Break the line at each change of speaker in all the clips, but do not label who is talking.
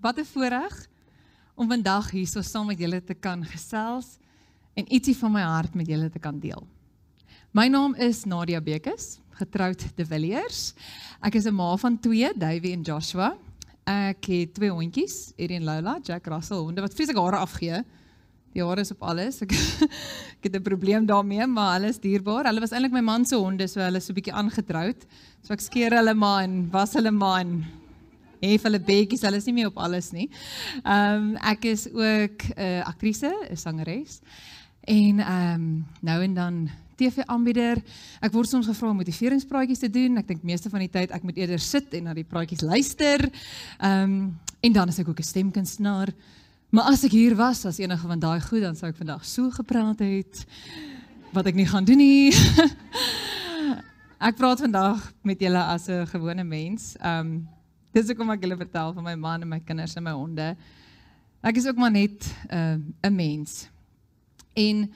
Wat 'n voorreg om vandag hier so saam met julle te kan gesels en ietsie van my hart met julle te kan deel. My naam is Nadia Bekes, getroud De Villiers. Ek is 'n ma van 2, Davey en Joshua. Ek het twee hondjies, Eddie en Lola, Jack Russell honde wat vreeslik hare afgee. Die hare is op alles. Ek, ek het 'n probleem daarmee, maar hulle is dierbaar. Hulle was eintlik my man se honde, so hulle is so 'n bietjie aangetroud. So ek skeer hulle maar en was hulle maar en hef hulle bekkies, hulle is nie meer op alles nie. Ehm um, ek is ook 'n uh, aktrise, 'n sangeres. En ehm um, nou en dan TV-aanbieder. Ek word soms gevra om motiveringspraatjies te doen. Ek dink meeste van die tyd ek moet eerder sit en na die praatjies luister. Ehm um, en dan is ek ook 'n stemkunstenaar. Maar as ek hier was as enige van daai goed, dan sou ek vandag so gepraat het wat ek nie gaan doen nie. ek praat vandag met julle as 'n gewone mens. Ehm um, Dis ek kom ek julle vertel van my man en my kinders en my honde. Ek is ook maar net 'n uh, 'n mens. En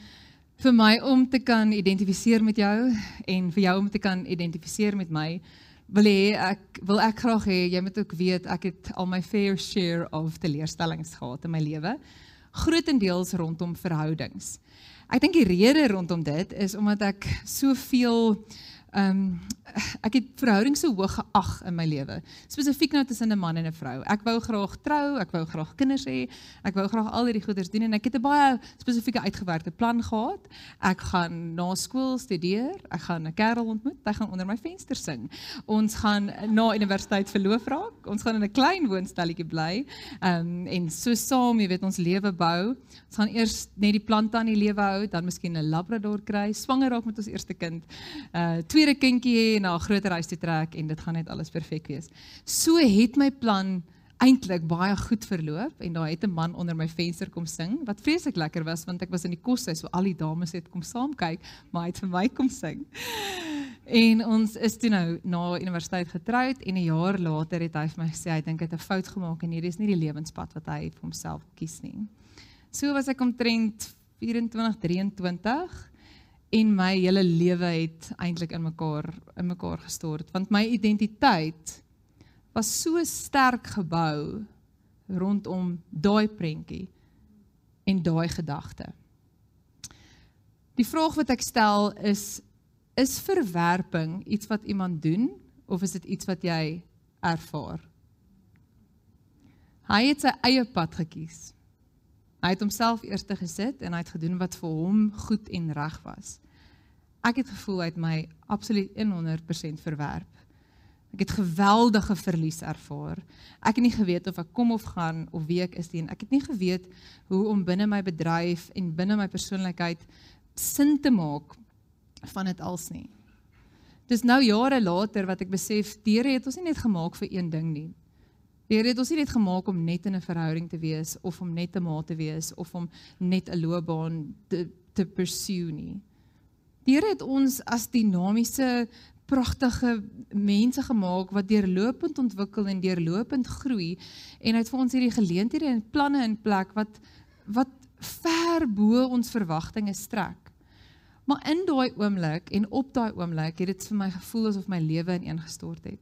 vir my om te kan identifiseer met jou en vir jou om te kan identifiseer met my wil hê ek wil ek graag hê jy moet ook weet ek het al my fair share of teleurstellings gehad in my lewe grootendeels rondom verhoudings. Ek dink die rede rondom dit is omdat ek soveel Ehm um, ek het verhoudings so hoog geag in my lewe. Spesifiek nou tussen 'n man en 'n vrou. Ek wou graag trou, ek wou graag kinders hê, ek wou graag al hierdie goeders doen en ek het 'n baie spesifieke uitgewerkte plan gehad. Ek gaan na skool studeer, ek gaan 'n kerel ontmoet, hy gaan onder my venster sing. Ons gaan na universiteit verloof raak. Ons gaan in 'n klein woonstelletjie bly. Ehm um, en so saam, jy weet, ons lewe bou. Ons gaan eers net die plante aan die lewe hou, dan miskien 'n labrador kry, swanger raak met ons eerste kind. Uh tweede kindjie hê en na 'n groter huis toe trek en dit gaan net alles perfek wees. So het my plan eintlik baie goed verloop en daar het 'n man onder my venster kom sing wat vreeslik lekker was want ek was in die koshuis so al die dames het kom saam kyk, maar hy het vir my kom sing. En ons is toe nou na universiteit getroud en 'n jaar later het hy vir my gesê hy dink hy het 'n fout gemaak en hierdie is nie die lewenspad wat hy vir homself kies nie. So was ek omtrent 24, 23 en my hele lewe het eintlik in mekaar in mekaar gestort want my identiteit was so sterk gebou rondom daai prentjie en daai gedagte. Die vraag wat ek stel is is verwerping iets wat iemand doen of is dit iets wat jy ervaar? Hy het sy eie pad gekies. Hy het homself eers te gesit en hy het gedoen wat vir hom goed en reg was. Ek het gevoel hy het my absoluut 100% verwerp. Ek het geweldige verlies ervaar. Ek het nie geweet of ek kom of gaan of wie ek is nie. Ek het nie geweet hoe om binne my bedryf en binne my persoonlikheid sin te maak van dit als nie. Dis nou jare later wat ek besef, die Here het ons nie net gemaak vir een ding nie. Die Here het ons nie net gemaak om net in 'n verhouding te wees of om net 'n ma te wees of om net 'n loopbaan te te pursue nie. Die Here het ons as dinamiese pragtige mense gemaak wat deurlopend ontwikkel en deurlopend groei en hy het vir ons hierdie geleenthede en planne in plek wat wat ver bo ons verwagtinge strek. Maar in daai oomblik en op daai oomblik het dit vir my gevoel asof my lewe ineengestort het.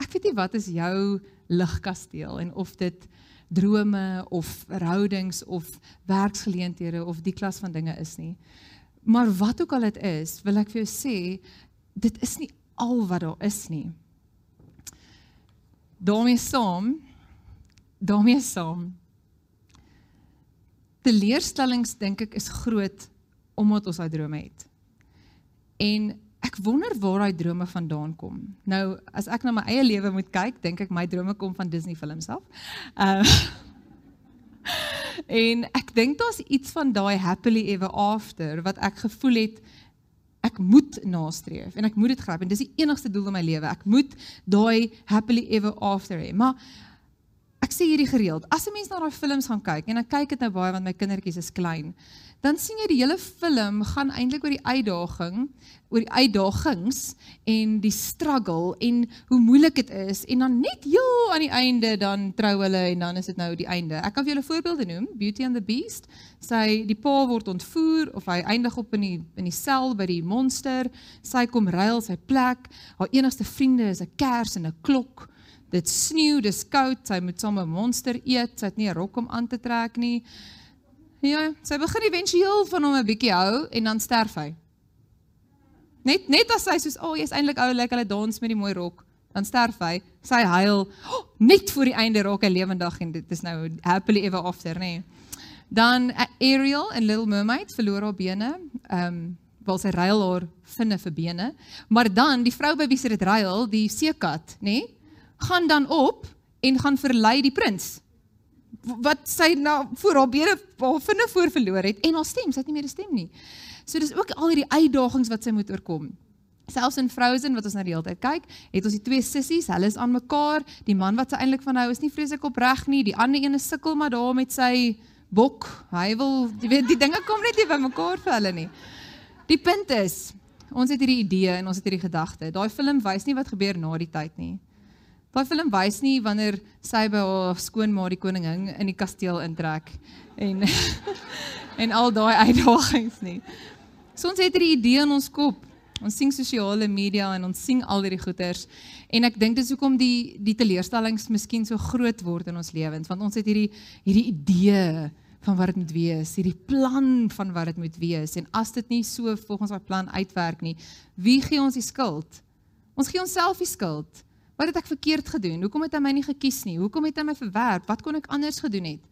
Ek weet nie wat is jou ligkasteel en of dit drome of verhoudings of werksgeleenthede of die klas van dinge is nie. Maar wat ook al dit is, wil ek vir jou sê, dit is nie al wat daar is nie. daarmee saam, daarmee saam. Die leerstellings dink ek is groot omdat ons daai drome het. En ek wonder waar daai drome vandaan kom. Nou, as ek na my eie lewe moet kyk, dink ek my drome kom van Disney films af. Uh En ek dink daar's iets van daai happily ever after wat ek gevoel het ek moet nastreef en ek moet dit gryp en dis die enigste doel in my lewe. Ek moet daai happily ever after hê. Maar ek sê hierdie gereeld. As 'n mens na daai films gaan kyk en ek kyk dit nou baie want my kindertjies is klein dan sien jy die hele film gaan eintlik oor die uitdaging, oor die uitdagings en die struggle en hoe moeilik dit is en dan net heel aan die einde dan trou hulle en dan is dit nou die einde. Ek kan vir julle voorbeelde noem, Beauty and the Beast, sy die pa word ontvoer of hy eindig op in die in die sel by die monster, sy kom ruil sy plek, haar enigste vriende is 'n kers en 'n klok. Dit sneeu, dis koud, sy moet saam 'n monster eet, sy het nie 'n rok om aan te trek nie. Ja, sy begin éventueel van hom 'n bietjie hou en dan sterf hy. Net net as sy soos, "O, oh, jy's eintlik oulik, hulle dans met die mooi rok." Dan sterf hy. Sy huil oh, net voor die einde raak hy lewendig en dit is nou happily ever after, nê. Nee. Dan uh, Ariel in Little Mermaid verloor haar bene. Ehm um, wel sy ruil haar vinne vir bene. Maar dan die vrou by wie sy dit ruil, die seekat, nê, nee, gaan dan op en gaan verlei die prins. Wat sy nou voor haar bene haar vinne voor verloor het en haar stem, sy het nie meer 'n stem nie. So dis ook al hierdie uitdagings wat sy moet oorkom. Selfs in Frozen wat ons nou die hele tyd kyk, het ons die twee sissies, hulle is aan mekaar. Die man wat sy eintlik van hou is nie vreeslik opreg nie. Die ander een is sukkel maar daar met sy bok. Hy wil weet die dinge kom net nie by mekaar vir hulle nie. Die punt is, ons het hierdie idee en ons het hierdie gedagte. Daai film wys nie wat gebeur na die tyd nie. Daai film wys nie wanneer sy by haar skoonma die koningin in die kasteel intrek en en al daai uitdagings nie. So ons het hierdie idee in ons kop. Ons sien sosiale media en ons sien al hierdie goeters en ek dink dis hoekom die die teleurstellings miskien so groot word in ons lewens want ons het hierdie hierdie idee van wat dit moet wees, hierdie plan van wat dit moet wees en as dit nie so volgens daai plan uitwerk nie, wie gee ons die skuld? Ons gee onsself die skuld. Wat het ek verkeerd gedoen? Hoekom het hy my nie gekies nie? Hoekom het hy my verwerp? Wat kon ek anders gedoen het?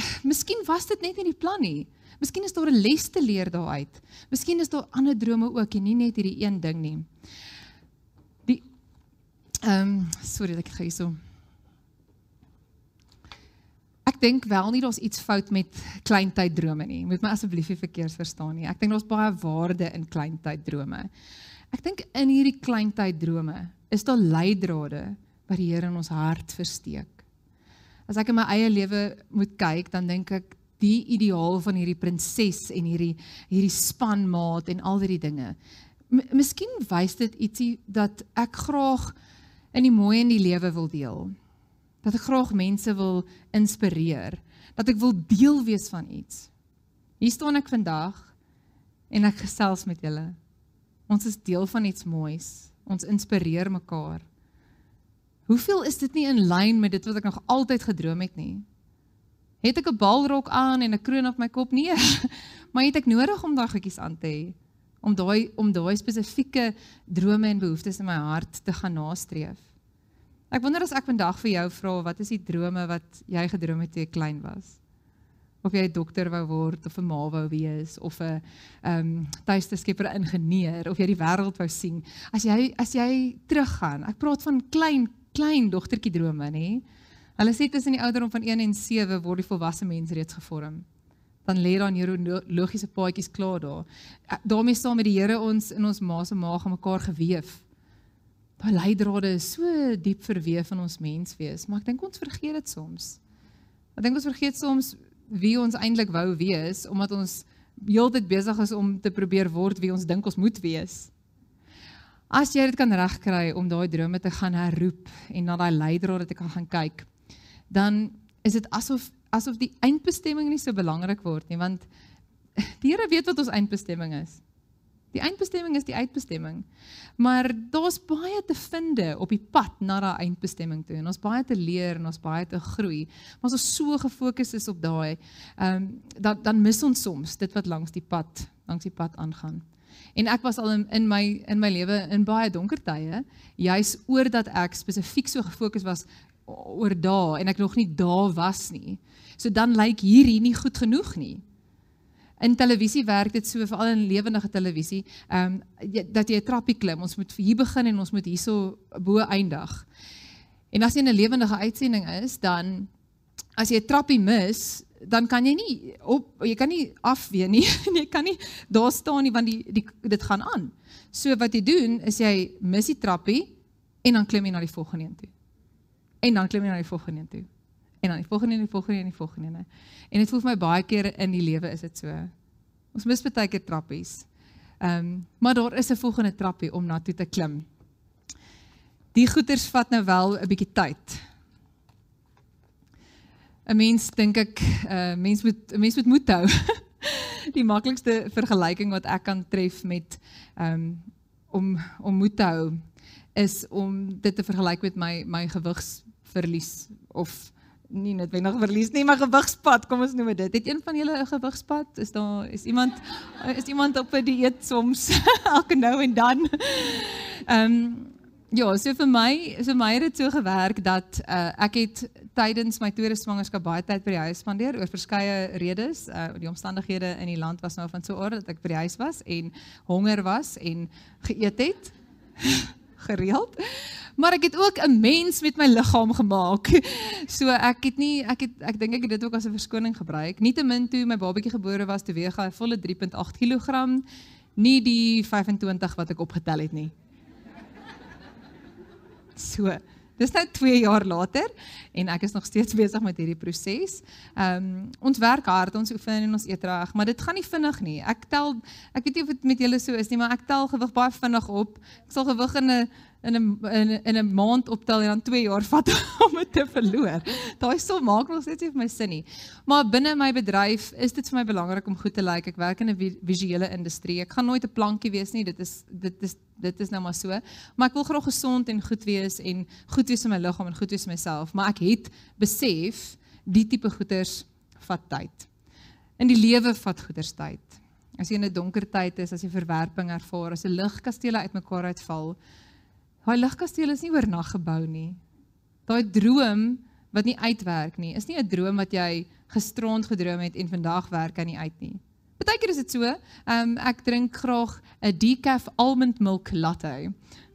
Miskien was dit net nie die plan nie. Miskien is daar 'n les te leer daaruit. Miskien is daar ander drome ook en nie net hierdie een ding nie. Die ehm um, sorry dat ek gou hierso. Ek dink wel nie daar's iets fout met kleintyd-drome nie. Moet my asseblief nie verkeerd verstaan nie. Ek dink daar's baie waarde in kleintyd-drome. Ek dink in hierdie kleintyd-drome is daar leidrade wat die Here in ons hart versteek. As ek in my eie lewe moet kyk, dan dink ek die ideaal van hierdie prinses en hierdie hierdie spanmaat en al hierdie dinge. M miskien wys dit ietsie dat ek graag in die mooi in die lewe wil deel. Dat ek graag mense wil inspireer, dat ek wil deel wees van iets. Hier staan ek vandag en ek gesels met julle. Ons is deel van iets moois. Ons inspireer mekaar. Hoeveel is dit nie in lyn met dit wat ek nog altyd gedroom het nie? Het ek 'n balrok aan en 'n kroon op my kop? Nee. Maar het ek nodig om daai goedjies aan te hê om daai om daai spesifieke drome en behoeftes in my hart te gaan nastreef. Ek wonder as ek vandag vir jou vra wat is die drome wat jy gedroom het toe jy klein was? Of jy 'n dokter wou word of 'n ma wou wees of 'n ehm um, tuiste skepper ingenieur of jy die wêreld wou sien. As jy as jy teruggaan, ek praat van klein klein dogtertjie drome, nê? Hulle sê tussen die ouderdom van 1 en 7 word die volwasse mens reeds gevorm. Dan lê daar neurologiese paadjies klaar daar. daarmee staan met die Here ons in ons ma se maag aan mekaar geweef. Daai leidrade is so diep verweef in ons menswees, maar ek dink ons vergeet dit soms. Ek dink ons vergeet soms wie ons eintlik wou wees omdat ons heeltyd besig is om te probeer word wie ons dink ons moet wees. As jy dit kan regkry om daai drome te gaan herroep en na daai leidraad te kan gaan kyk, dan is dit asof asof die eindbestemming nie so belangrik word nie want die Here weet wat ons eindbestemming is. Die eindbestemming is die uitbestemming. Maar daar's baie te vind op die pad na daai eindbestemming toe. En ons baie te leer en ons baie te groei. Maar as ons so gefokus is op daai, ehm um, dan dan mis ons soms dit wat langs die pad, langs die pad aangaan. En ek was al in, in my in my lewe in baie donker tye, juis oordat ek spesifiek so gefokus was oor daai en ek nog nie daar was nie. So dan lyk hierdie nie goed genoeg nie in televisie werk dit so veral in lewendige televisie, ehm um, dat jy 'n trappie klim. Ons moet hier begin en ons moet hierso bo eindig. En as jy 'n lewendige uitsending is, dan as jy 'n trappie mis, dan kan jy nie op jy kan nie afweer nie. jy kan nie daar staan nie want die, die dit gaan aan. So wat jy doen is jy mis die trappie en dan klim jy na die volgende een toe. En dan klim jy na die volgende een toe en dan die volgende en die volgende en die volgende ene. En dit voel vir my baie keer in die lewe is dit so. Ons mis baie keer trappies. Ehm, um, maar daar is 'n volgende trappie om na toe te klim. Die goeters vat nou wel 'n bietjie tyd. 'n Mens dink ek, 'n uh, mens moet 'n mens moet moed hou. die maklikste vergelyking wat ek kan tref met ehm um, om om moed te hou is om dit te vergelyk met my my gewigsverlies of nie noodwendig verlies nie, maar gewigspad, kom ons noem dit. Het een van julle 'n gewigspad? Is daar is iemand is iemand op 'n dieet soms elke nou en dan? Ehm um, ja, so vir my, so my het dit so gewerk dat uh, ek het tydens my tweede swangerskap baie tyd by die huis spandeer oor verskeie redes. Uh, die omstandighede in die land was nou van so 'n orde dat ek by die huis was en honger was en geëet het gereeld. Maar ek het ook 'n mens met my liggaam gemaak. So ek het nie ek het ek dink ek het dit ook as 'n verskoning gebruik. Nietemin toe my babatjie gebore was, toe weeg hy volle 3.8 kg, nie die 25 wat ek opgetel het nie. So Dis nou 2 jaar later en ek is nog steeds besig met hierdie proses. Ehm um, ons werk hard, ons oefen en ons eet reg, maar dit gaan nie vinnig nie. Ek tel ek weet nie of dit met julle so is nie, maar ek tel gewig baie vinnig op. Ek sal gewig in 'n in 'n in, 'n maand optel en dan 2 jaar vat om dit te verloor. Daai som maak nog steeds nie vir my sin nie. Maar binne my bedryf is dit vir my belangrik om goed te lyk. Ek werk in 'n visuele industrie. Ek gaan nooit 'n plankie wees nie. Dit is dit is dit is nou maar so. Maar ek wil graag gesond en goed wees en goed wees in my liggaam en goed wees in myself, maar ek het besef die tipe goeders vat tyd. In die lewe vat goeders tyd. As jy in 'n donker tyd is, as jy verwerping ervaar, as 'n ligkastele uitmekaar uitval, Daai ligkasteel is nie oornag gebou nie. Daai droom wat nie uitwerk nie, is nie 'n droom wat jy gisterond gedroom het en vandag werk aan nie uit nie. Partykeer is dit so. Ehm um, ek drink graag 'n decaf almond milk latte.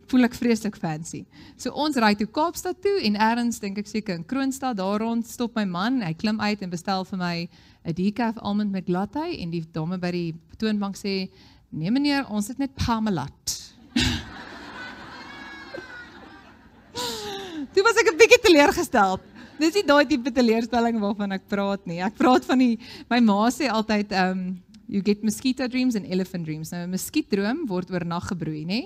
Voel ek vreeslik fancy. So ons ry toe Kaapstad toe en eers dink ek seker in Kroonstad daar rond stop my man, hy klim uit en bestel vir my 'n decaf almond milk latte en die dame by die toonbank sê: "Nee meneer, ons het net Parmalat." Toe was ek 'n bietjie teleurgesteld. Dis nie daai tipe teleurstelling waarvan ek praat nie. Ek praat van die my ma sê altyd um you get mosquito dreams and elephant dreams. Nou 'n muskietdroom word oor nag gebroei, nê?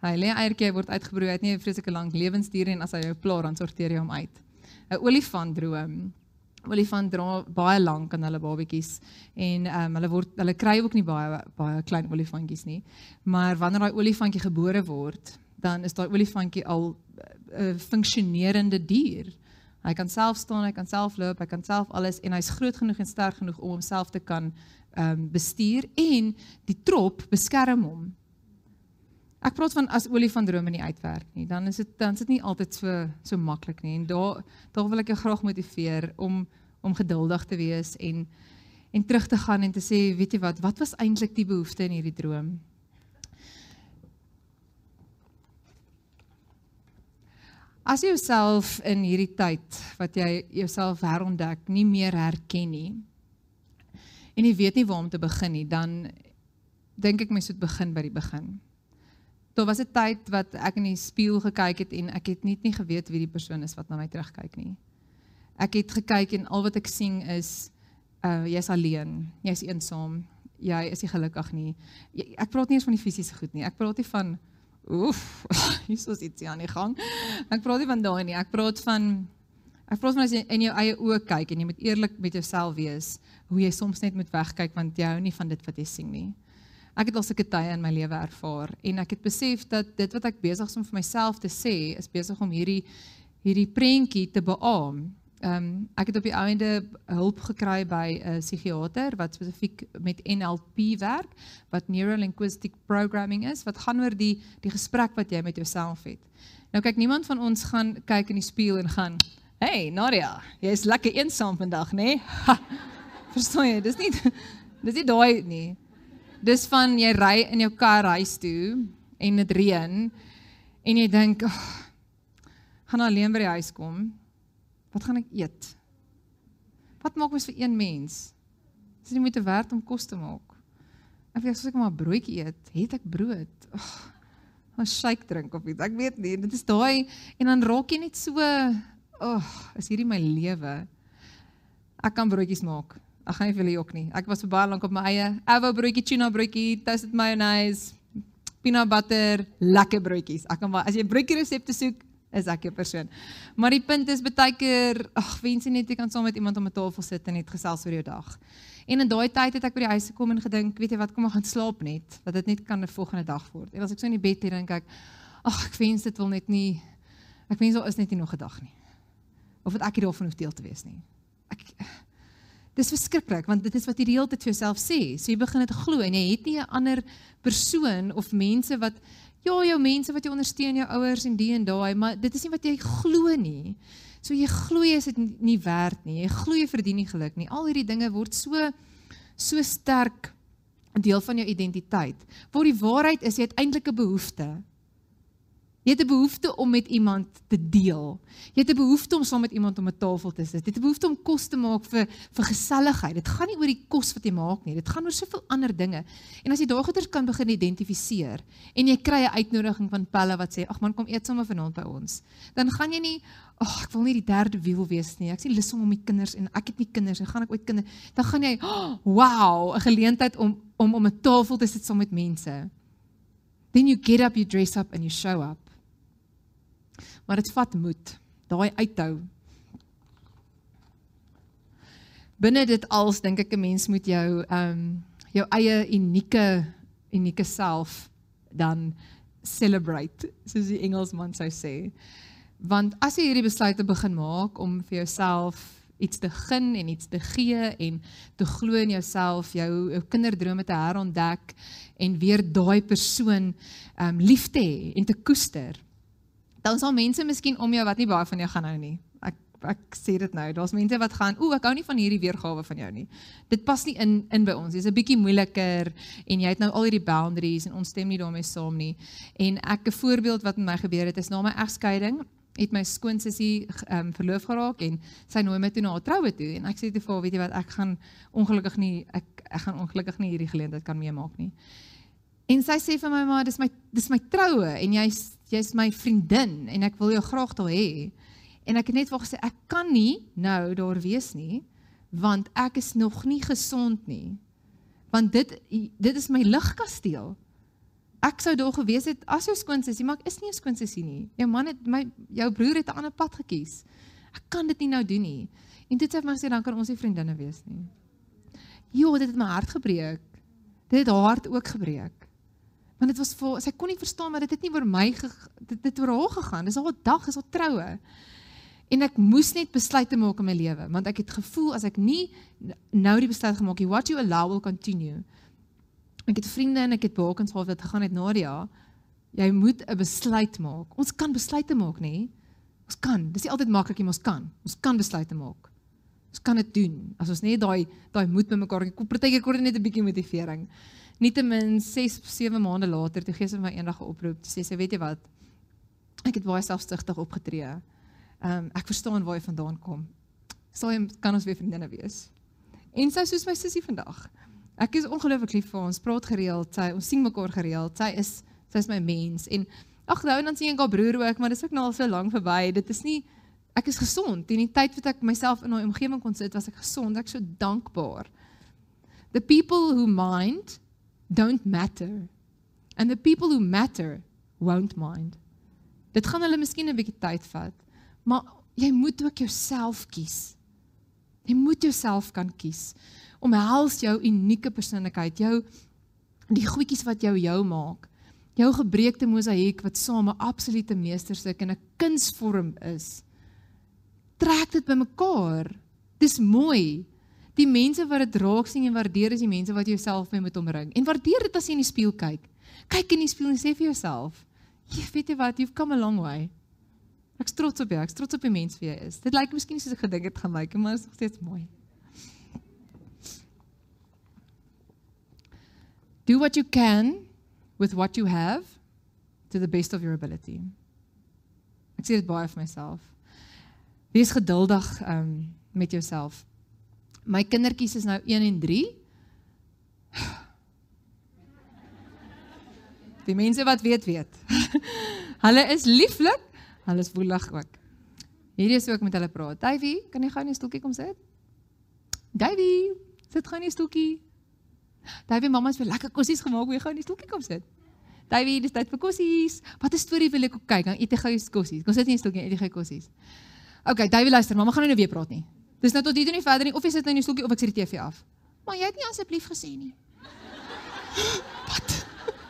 Hy lê eiertjie word uitgebroei, hy het nie 'n vreeslike lang lewensduur en as hy jou pla dan sorteer jy hom uit. 'n Olifant droom. Olifant dra baie lank aan hulle babatjies en um, hulle word hulle kry ook nie baie baie klein olifantjies nie. Maar wanneer daai olifantjie gebore word, dan is daai olifantjie al 'n funksionerende dier. Hy kan self staan, hy kan self loop, hy kan self alles en hy's groot genoeg en sterk genoeg om homself te kan ehm um, bestuur en die trop beskerm hom. Ek praat van as olifantdrome nie uitwerk nie, dan is dit dan is dit nie altyd so so maklik nie en daar daar wil ek jou graag motiveer om om geduldig te wees en en terug te gaan en te sê, weet jy wat, wat was eintlik die behoefte in hierdie droom? As jy jouself in hierdie tyd wat jy jouself herontdek nie meer herken nie en jy weet nie waar om te begin nie, dan dink ek mens moet begin by die begin. Daar was 'n tyd wat ek in die spieël gekyk het en ek het net nie geweet wie die persoon is wat na my terugkyk nie. Ek het gekyk en al wat ek sien is uh jy's alleen, jy's eensaam, jy is nie gelukkig nie. Jy, ek praat nie eens van die fisiese goed nie. Ek praat nie van Oef, hier is iets aan die gang. Ek praat nie van daai nie. Ek praat van ek praat van as jy in jou eie oë kyk en jy moet eerlik met jouself wees, hoe jy soms net moet wegkyk want jy hou nie van dit wat jy sien nie. Ek het al sulke tye in my lewe ervaar en ek het besef dat dit wat ek besig is om vir myself te sê, is besig om hierdie hierdie prentjie te beamoen. Ehm um, ek het op die einde hulp gekry by 'n psigiater wat spesifiek met NLP werk, wat neuro linguistic programming is, wat gaan oor die die gesprek wat jy met jouself het. Nou kyk, niemand van ons gaan kyk in die spieël en gaan, "Hey Nadia, jy's lekker eensaam vandag, nê?" Nee? Verstaan jy? Dis nie dis nie daai nie. Dis van jy ry in jou kar huis toe en dit reën en jy dink, oh, "Gaan alleen by die huis kom." Wat gaan ek eet? Wat maak mens vir een mens? Dis nie moeite werd om kos te maak. Ek weet as ek maar broodjie eet, het ek brood. Ag. Oh, 'n shake drink of iets. Ek weet nie, dit is daai en dan raak jy net so, ag, oh, is hierdie my lewe? Ek kan broodjies maak. Ek gaan nie vir julle jok nie. Ek was vir baie lank op my eie. Avo broodjie, tuna broodjie, toasted mayonnaise, peanut butter, lekker broodjies. Ek kan as jy broodjie resepte soek, is ek 'n persoon. Maar die punt is baie keer, ag, wens jy net jy kan saam met iemand om 'n tafel sit en net gesels oor jou dag. En in daai tyd het ek by die huis gekom en gedink, weet jy wat, kom ek gaan slaap net, dat dit net kan 'n volgende dag word. En as ek so in die bed lê dink ek, ag ek wens dit wil net nie ek wens daar is net nie nog 'n dag nie. Of wat ek hier daarvan hoef deel te wees nie. Ek Dis verskriklik want dit is wat jy die hele tyd vir jouself sê. So jy begin dit glo en jy het nie 'n ander persoon of mense wat ja, jou mense wat jou ondersteun, jou ouers en die en daai, maar dit is nie wat jy glo nie. So jy glo jy is dit nie werd nie. Jy glo jy verdien nie geluk nie. Al hierdie dinge word so so sterk 'n deel van jou identiteit. Waar die waarheid is jy het eintlik 'n behoefte. Jy het 'n behoefte om met iemand te deel. Jy het 'n behoefte om saam met iemand om 'n tafel te sit. Jy het 'n behoefte om kos te maak vir vir geselligheid. Dit gaan nie oor die kos wat jy maak nie. Dit gaan oor soveel ander dinge. En as jy daai goeders kan begin identifiseer en jy kry 'n uitnodiging van Pelle wat sê, "Ag man, kom eet sommer vanaand by ons." Dan gaan jy nie, "Ag, oh, ek wil nie die derde wiel wees nie. Ek sien lus om om die kinders en ek het nie kinders en gaan ek ooit kinders." Dan gaan jy, oh, "Wow, 'n geleentheid om om om 'n tafel te sit saam met mense." Then you get up, you dress up and you show up. Maar dit vat moed, daai uithou. Binne dit als dink ek 'n mens moet jou ehm um, jou eie unieke unieke self dan celebrate, soos die Engelsman sou sê. Want as jy hierdie besluite begin maak om vir jouself iets te gun en iets te gee en te glo in jouself, jou, jou kinderdrome te herontdek en weer daai persoon ehm um, lief te hê en te koester dan sal mense miskien om jou wat nie baie van jou gaan hou nie. Ek ek sê dit nou. Daar's mense wat gaan, "Ooh, ek hou nie van hierdie weergawe van jou nie." Dit pas nie in in by ons. Dis 'n bietjie moeiliker en jy het nou al hierdie boundaries en ons stem nie daarmee saam nie. En ek 'n voorbeeld wat met my gebeur het is na my egskeiding het my skoonsussie ehm um, verloof geraak en sy nooi my toe na haar troue toe en ek sê te vir weet jy wat ek gaan ongelukkig nie ek ek gaan ongelukkig nie hierdie geleentheid kan meemaak nie. En sy sê vir my maar dis my dis my troue en jy's jy's my vriendin en ek wil jou graag daar hê. En ek het net wou gesê ek kan nie nou daar wees nie want ek is nog nie gesond nie. Want dit dit is my ligkasteel. Ek sou daar gewees het as jou skoonsussie, maar ek is nie 'n skoonsussie nie. Jou man het my jou broer het 'n ander pad gekies. Ek kan dit nie nou doen nie. En dit sê my sê dan kan ons nie vriendinne wees nie. Jo, dit het my hart gebreek. Dit het haar hart ook gebreek want dit was vir sy kon nie verstaan maar dit het nie oor my ge, dit het oor haar gegaan. Dis 'n dag is al troue en ek moes net besluite maak in my lewe want ek het gevoel as ek nie nou die besluit gemaak het what you allow will continue. Ek het vriende en ek het bakens gehad wat gegaan het Nadia jy moet 'n besluit maak ons kan besluite maak nê ons kan. Dis nie altyd maklik nie ons kan. Ons kan besluite maak ons kan dit doen. As ons net daai daai moed bymekaar het partykeer kort net 'n bietjie motivering Nietemin 6 7 maande later toe gee sy my eendag 'n oproep. Sy sê weet jy wat? Ek het baie selfsugtig opgetree. Ehm um, ek verstaan waar jy vandaan kom. Sal jy kan ons weer vriendinne wees? En sy soos my sussie vandag. Ek is ongelooflik lief vir ons. Praat gereeld. Sy ons sien mekaar gereeld. Sy is sy is my mens en ag nou en dan sien ek haar broer ook, maar dis ook nou al so lank verby. Dit is nie ek is gesond. In die tyd wat ek myself in 'n omgewing kon sit, was ek gesond. Ek so dankbaar. The people who mind don't matter. And the people who matter won't mind. Dit gaan hulle miskien 'n bietjie tyd vat, maar jy moet ook jouself kies. Jy moet jouself kan kies. Omhels jou unieke persoonlikheid, jou die goedjies wat jou jou maak. Jou gebreekte mosaïek wat saam 'n absolute meesterstuk en 'n kunsvorm is. Trek dit bymekaar. Dis mooi. Die mense wat dit raak sien en waardeer is die mense wat jouself mee moet omring. En waardeer dit as jy in die spieël kyk. Kyk in die spieël en sê vir jouself, jy weet jy wat, you've come a long way. Ek trots op jou, ek trots op die mens wie jy is. Dit lyk miskien soos ek gedink het gaan lyk, maar dit is nog steeds mooi. Do what you can with what you have to the best of your ability. Ek sê dit baie vir myself. Wees geduldig um, met jouself. My kindertjies is nou 1 en 3. Die mense wat weet weet. hulle is lieflik, hulle is woelig ook. Hierdie is ook met hulle praat. Davey, kan jy gou in die stoeltjie kom sit? Davey, sit gou in die stoeltjie. Davey, mamma het vir lekker kossies gemaak, wil jy gou in die stoeltjie kom sit? Davey, dis tyd vir kossies. Wat 'n storie wil ek kyk? Dan eet jy gou jou kossies. Kom sit in die stoeltjie, eet jy gou kossies. OK, Davey luister, mamma gaan nou weer praat nie. Dis nou tot hier toe nie verder nie of jy sit nou in die stoeltjie of ek sit die TV af. Maar jy het nie asseblief gesê nie. Wat?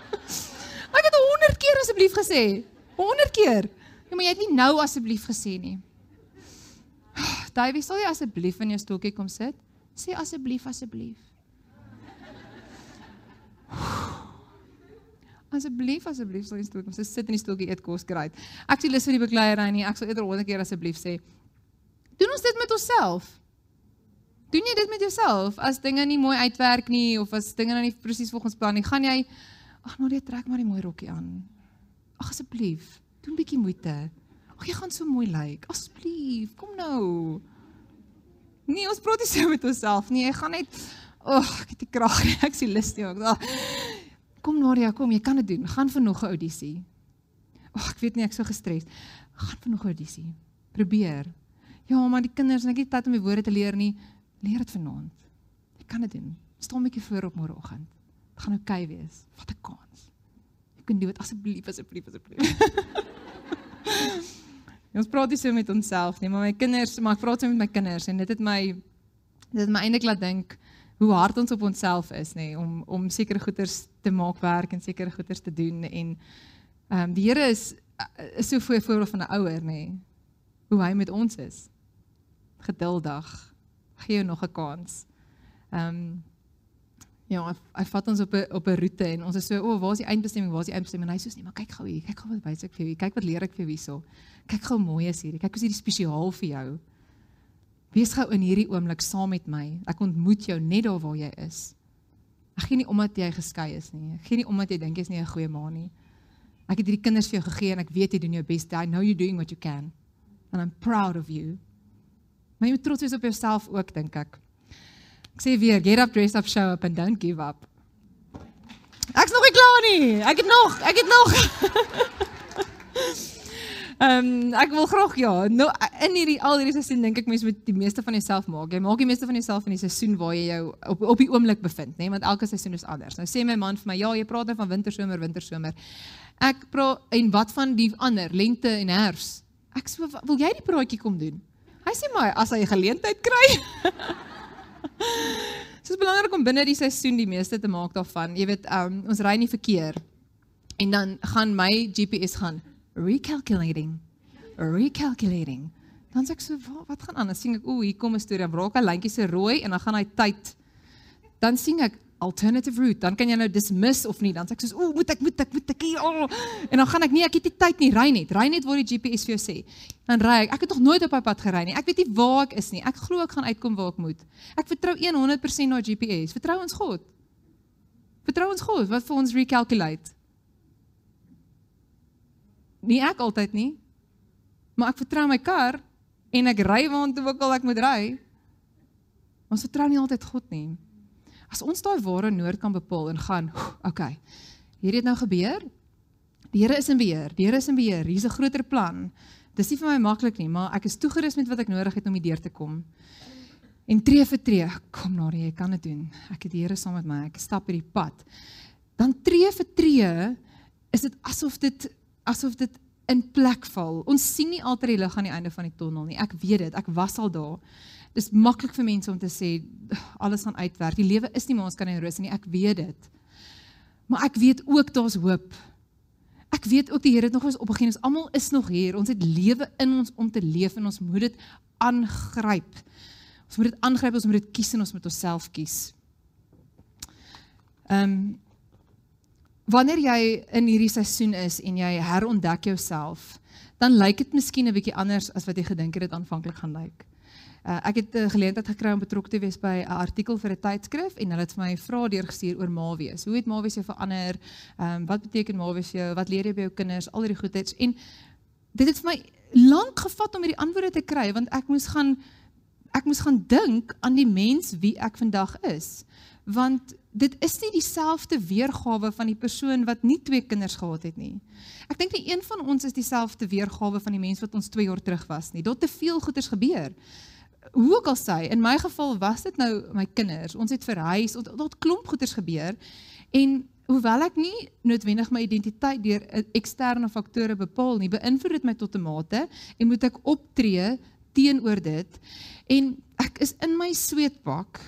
Ek het 100 keer asseblief gesê. 100 keer. Ja, maar jy het nie nou asseblief gesê nie. Davey, sal jy asseblief in jou stoeltjie kom sit? Sê asseblief, asseblief. Asseblief, asseblief sal jy stoel kom sit, sit in die stoeltjie eet kos kry. Ek sê lus vir die bekleierery nie. Ek sal eerder 100 keer asseblief sê. Doen ons dit met onsself? Doen jy dit met jouself as dinge nie mooi uitwerk nie of as dinge nou nie presies volgens plan nie, gaan jy ag nou net trek maar die mooi rokkie aan. Ag asseblief, doen 'n bietjie moeite. Ag jy gaan so mooi lyk. Asseblief, kom nou. Nee, ons praat nie so met onsself nie. Jy gaan net ag, ek het die krag nie. Ek sien lus nie. Ag. Kom Nadia, kom, jy kan dit doen. Gaan vir nog 'n audisie. Ag, ek weet nie ek so gestres. Gaan vir nog 'n audisie. Probeer. Ja, maar die kinders, ek het tyd om die woorde te leer nie. Leer dit vanaand. Jy kan dit doen. Staan 'n bietjie voor op môreoggend. Dit gaan oukei okay wees. Wat 'n kans. Jy kan dit asseblief asseblief asseblief. ons praat nie so met onsself nie, maar my kinders, maar ek praat so met my kinders en dit het my dit het my eintlik laat dink hoe hard ons op onsself is nê om om sekere goeders te maak werk en sekere goeders te doen en ehm um, die Here is is so 'n voorbeeld van 'n ouer nê hoe hy met ons is geduldig gee jou nog 'n kans. Ehm um, ja, hy, hy vat ons op 'n op 'n roete en ons is so, o, oh, waar is die eindbestemming? Waar is die eindbestemming? En hy sê nee, maar kyk gou hier, kyk gou wat wys ek vir jou. Kyk wat leer ek vir jou hierso. Kyk gou mooi is hierdie. Kyk hoe is hierdie spesiaal vir jou. Wees gou in hierdie oomblik saam met my. Ek ontmoet jou net daar waar jy is. Ek gee nie omdat jy geskei is nie. Ek gee nie omdat jy dink jy's nie 'n goeie ma nie. Ek het hierdie kinders vir jou gegee en ek weet jy doen jou bes. I know you're doing what you can. And I'm proud of you. Maar jy moet trots wees op jouself ook dink ek. Ek sê weer, get up, dress up, show up and don't give up. Ek's nog nie klaar nie. Ek het nog, ek het nog. Ehm um, ek wil graag ja, no, in hierdie al hierdie seisoen dink ek mense moet die meeste van jouself maak. Jy maak die meeste van jouself in die seisoen waar jy jou op op die oomblik bevind, nê, nee? want elke seisoen is anders. Nou sê my man vir my, ja, jy praat nou van winter, somer, winter, somer. Ek praat en wat van die ander, lente en herfs? Ek sê, wil jy die praatjie kom doen? Hy sê maar as hy 'n geleentheid kry. Dit is belangrik om binne die seisoen die meeste te maak daarvan. Jy weet, um, ons ry nie verkeer. En dan gaan my GPS gaan recalculating. Recalculating. Dan sê ek so, wat, wat gaan aan? Dan sien ek, ooh, hier kom 'n storie. Dan raak hy lyntjie se rooi en dan gaan hy tyd. Dan sien ek alternative route, dan kan jy nou dismiss of nie, dan sê ek soos, "O, moet ek moet ek moet ek hier al." En dan gaan ek nie, ek het nie tyd nie, ry net. Ry net waar die GPS vir jou sê. Dan ry ek. Ek het nog nooit op my pad gery nie. Ek weet nie waar ek is nie. Ek glo ek gaan uitkom waar ek moet. Ek vertrou 100% na GPS. Vertrou ons God. Vertrou ons God wat vir ons recalculate. Nie ek altyd nie. Maar ek vertrou my kar en ek ry waantoe ook al ek moet ry. Ons vertrou nie altyd God nie. As ons daai ware noord kan bepaal en gaan, okay. Hierdie het nou gebeur. Die Here is in beheer. Die Here is in beheer. Hier's 'n groter plan. Dis nie vir my maklik nie, maar ek is toegerus met wat ek nodig het om hier deur te kom. En tree vir tree, kom na, jy kan dit doen. Ek het die Here saam met my. Ek stap hierdie pad. Dan tree vir tree is dit asof dit asof dit in plek val. Ons sien nie altyd die lig aan die einde van die tonnel nie. Ek weet dit. Ek was al daar dis maklik vir mense om te sê alles gaan uitwerk. Die lewe is nie maar ons kan in rus nie. Ek weet dit. Maar ek weet ook daar's hoop. Ek weet ook die Here het nog ons opgegee. Ons almal is nog hier. Ons het lewe in ons om te leef en ons moet dit aangryp. Ons moet dit aangryp, ons moet dit kies en ons moet onsself kies. Ehm um, wanneer jy in hierdie seisoen is en jy herontdek jouself, dan lyk dit miskien 'n bietjie anders as wat jy gedink het dit aanvanklik gaan lyk. Uh, ek het 'n geleentheid gekry om betrokke te wees by 'n artikel vir 'n tydskrif en hulle het vir my vrae deurgestuur oor mawees. Hoe het mawees jou verander? Ehm um, wat beteken mawees vir jou? Wat leer jy by jou kinders? Al hierdie goedheids en dit het vir my lank gevat om hierdie antwoorde te kry want ek moes gaan ek moes gaan dink aan die mens wie ek vandag is. Want dit is nie dieselfde weergawe van die persoon wat nie twee kinders gehad het nie. Ek dink nie een van ons is dieselfde weergawe van die mens wat ons 2 jaar terug was nie. Daar't te veel goeders gebeur hoe ook al sê, in my geval was dit nou my kinders. Ons het verhuis, ons het klomp goeders gebeur en hoewel ek nie noodwendig my identiteit deur eksterne faktore bepaal nie, beïnvloed dit my tot 'n mate en moet ek optree teenoor dit. En ek is in my sweetpak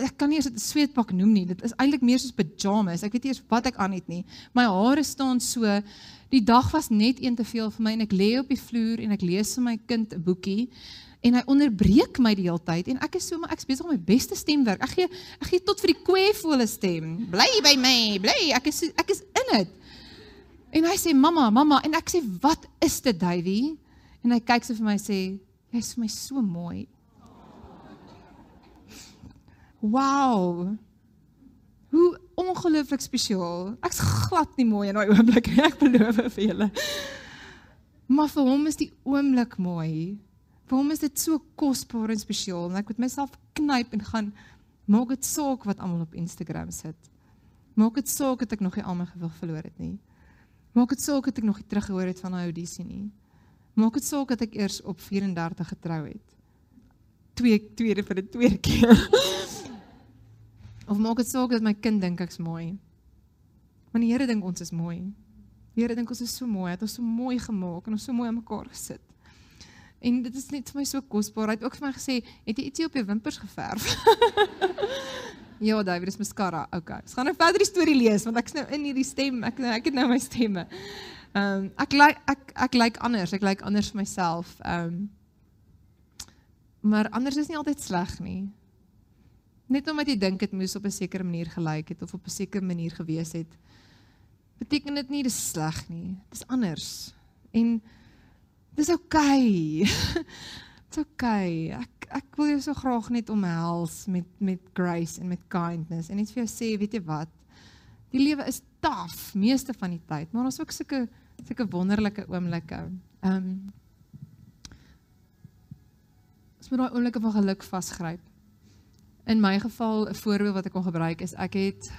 ek kan nie eens 'n sweetpak noem nie. Dit is eintlik meer soos pyjamas. Ek weet nie eens wat ek aan het nie. My hare staan so. Die dag was net een te veel vir my en ek lê op die vloer en ek lees vir my kind 'n boekie en hy onderbreek my die hele tyd en ek is so maar ek's besig om my beste stemwerk. Ek gee ek gee tot vir die kweefvolle stem. Bly by my, bly. Ek is ek is in dit. En hy sê mamma, mamma en ek sê wat is dit, Davey? En hy kyk so vir my sê jy's vir my so mooi. Wow. Hoe ongelooflik spesiaal. Ek's glad nie mooi in daai oomblik nie, ek beloof vir julle. Maar vir hom is die oomblik mooi. Vir hom is dit so kosbaar en spesiaal en ek moet myself knyp en gaan maak dit saak wat almal op Instagram sit. Maak dit saak dat ek nog nie al my gewig verloor het nie. Maak dit saak dat ek nog nie teruggehoor het van daai audisie nie. Maak dit saak dat ek eers op 34 getrou het. Twee tweede vir 'n tweede keer. Of maak dit saak dat my kind dink ek's mooi. Want die Here dink ons is mooi. Die Here dink ons is so mooi, het ons so mooi gemaak en ons so mooi aan mekaar gesit. En dit is net vir my so kosbaar. Hy het ook vir my gesê, "Het jy ietsie op jou wimpers geverf?" ja, David, dis mascara. Okay. Ons gaan nou verder die storie lees want ek's nou in hierdie stem. Ek ek het nou my stemme. Ehm um, ek lyk ek ek lyk anders. Ek lyk anders vir myself. Ehm um, maar anders is nie altyd sleg nie. Net omdat jy dink dit moes op 'n sekere manier gelyk het of op 'n sekere manier gewees het, beteken dit nie dis sleg nie. Dis anders. En dis oukei. Okay. Dis oukei. Okay. Ek ek wil jou so graag net omhels met met grace en met kindness en net vir jou sê, weet jy wat? Die lewe is taaf meeste van die tyd, maar ons ook sulke sulke wonderlike oomblikke. Ehm um, Ons moet daai oomblikke van geluk vasgryp in my geval 'n voorbeeld wat ek kon gebruik is ek het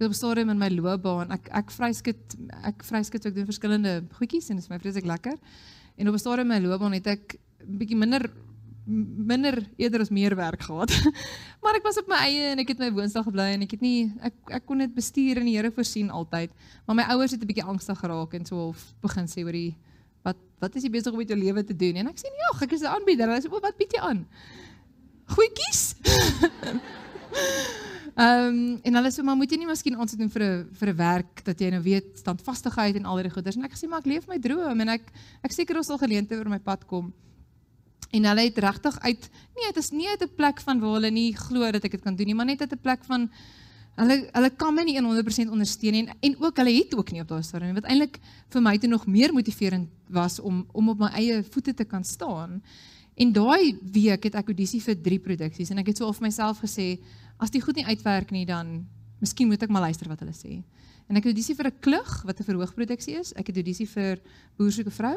op 'n stadium in my loopbaan ek ek vryskut ek vryskut ek doen verskillende goedjies en dit is my vreeslik lekker. En op 'n stadium in my loopbaan het ek bietjie minder minder eerder as meer werk gehad. maar ek was op my eie en ek het my woonstel gebly en ek het nie ek ek kon dit bestuur en die Here voorsien altyd. Maar my ouers het 'n bietjie angstig geraak en so half begin sê oor die wat wat is jy besig om met jou lewe te doen? En ek sê nee, ag, ek is 'n aanbieder. Hulle sê, "O, wat bied jy aan?" goedjies. Ehm um, en hulle sê maar moet jy nie miskien ons doen vir 'n vir 'n werk dat jy nou weet standvastigheid en al die goeders en ek sê maar ek leef my droom en ek ek seker ons sal geleenthede oor my pad kom. En hulle het regtig uit nee, dit is nie uit 'n plek van waar hulle nie glo dat ek dit kan doen nie, maar net uit 'n plek van hulle hulle kan my nie 100% ondersteun en en ook hulle het ook nie op daai stadium wat eintlik vir my toe nog meer motiverend was om om op my eie voete te kan staan. En daai week het ek audisie vir 3 produksies en ek het so al vir myself gesê as dit goed nie uitwerk nie dan miskien moet ek maar luister wat hulle sê. En ek het audisie vir 'n klug wat 'n verhoogproduksie is. Ek het audisie vir Boer soek 'n vrou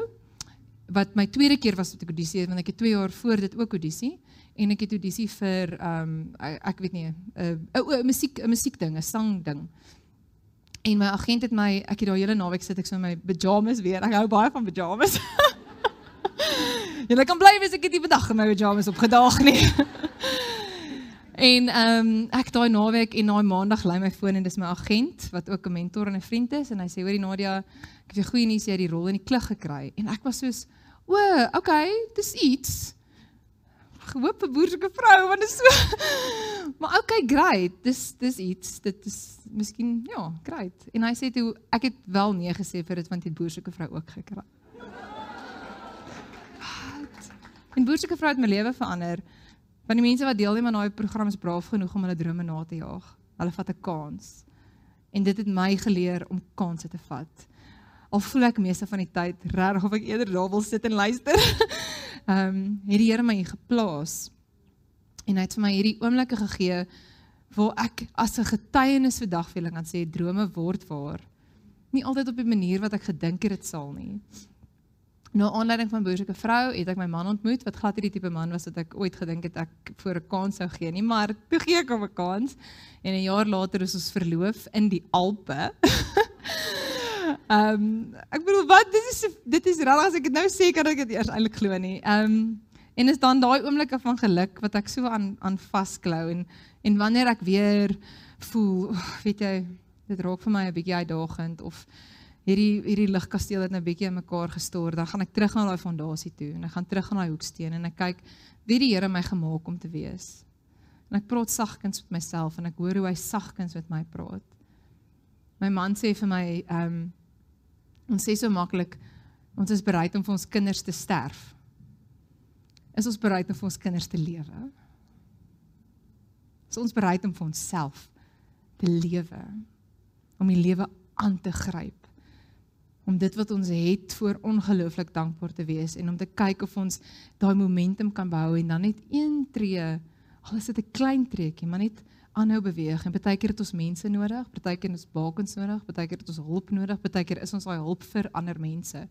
wat my tweede keer was wat ek audisie het want ek het 2 jaar voor dit ook audisie en ek het audisie vir ehm um, ek weet nie 'n 'n musiek 'n musiek ding, 'n sang ding. En my agent het my ek het daai hele naweek sit ek so in my pyjamas weer. Ek hou baie van pyjamas. Julle kan bly wees ek het nie vandag in my pyjamas opgedaag nie. En ehm um, ek daai naweek en daai maandag lei my foon en dis my agent wat ook 'n mentor en 'n vriend is en hy sê hoorie Nadia, ek het 'n goeie nuus jy het die rol in die klug gekry en ek was soos o, okay, dis iets. Gehoop 'n boerse vrou want dit is so Maar okay, great. Dis dis iets. Dit is miskien ja, great. En hy sê toe ek het wel nee gesê vir dit want die boerse vrou ook gekry. En boerseker vrou het my lewe verander. Want die mense wat deelneem aan daai program is braaf genoeg om hulle drome na te jaag. Hulle vat 'n kans. En dit het my geleer om kansse te vat. Al voel ek meeste van die tyd regtig of ek eerder daar wil sit en luister. Ehm, um, het die Here my hier geplaas. En hy het vir my hierdie oomblikke gegee waar ek as 'n getuienis vir dagveling kan sê drome word waar. Nie altyd op die manier wat ek gedink het dit sal nie. Na aanleiding van boerse vrou het ek my man ontmoet wat glad hierdie tipe man was wat ek ooit gedink het ek voor 'n kans sou gee nie, maar toe gee ek hom 'n kans en 'n jaar later is ons verloof in die Alpe. Ehm um, ek bedoel wat dit is dit is regtig as ek dit nou sê kan ek dit eers eintlik glo nie. Ehm um, en is dan daai oomblikke van geluk wat ek so aan aan vasklou en en wanneer ek weer voel, weet jy, dit raak vir my 'n bietjie uitdagend of hierdie hierdie ligkasteel het nou bietjie in mekaar gestort, dan gaan ek terug na daai fondasie toe en ek gaan terug na daai hoeksteen en ek kyk wie die Here my gemaak om te wees. En ek praat sagkens met myself en ek hoor hoe hy sagkens met my praat. My man sê vir my, ehm um, ons sê so maklik ons is bereid om vir ons kinders te sterf. Is ons bereid om vir ons kinders te lewe? Is ons bereid om vir onsself te lewe? Om die lewe aan te gryp? Om dit wat ons het voor ongelooflik dankbaar te wees en om te kyk of ons daai momentum kan behou en dan net een tree al is dit 'n klein treetjie maar net aanhou beweeg en baie keer het ons mense nodig, baie keer ons bakens nodig, baie keer het ons hulp nodig, baie keer is ons daai hulp vir ander mense.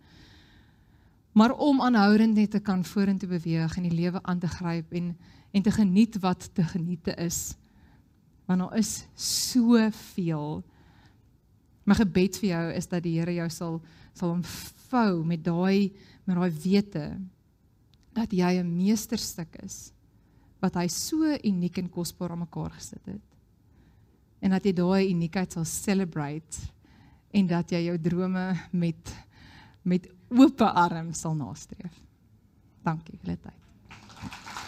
Maar om aanhoudend net te kan vorentoe beweeg en die lewe aan te gryp en en te geniet wat te geniete is. Want daar is soveel My gebed vir jou is dat die Here jou sal sal omvou met daai met daai wete dat jy 'n meesterstuk is wat hy so uniek en kosbaar aan mekaar gesit het. En dat jy daai uniekheid sal celebrate en dat jy jou drome met met oop arms sal nastreef. Dankie vir dit.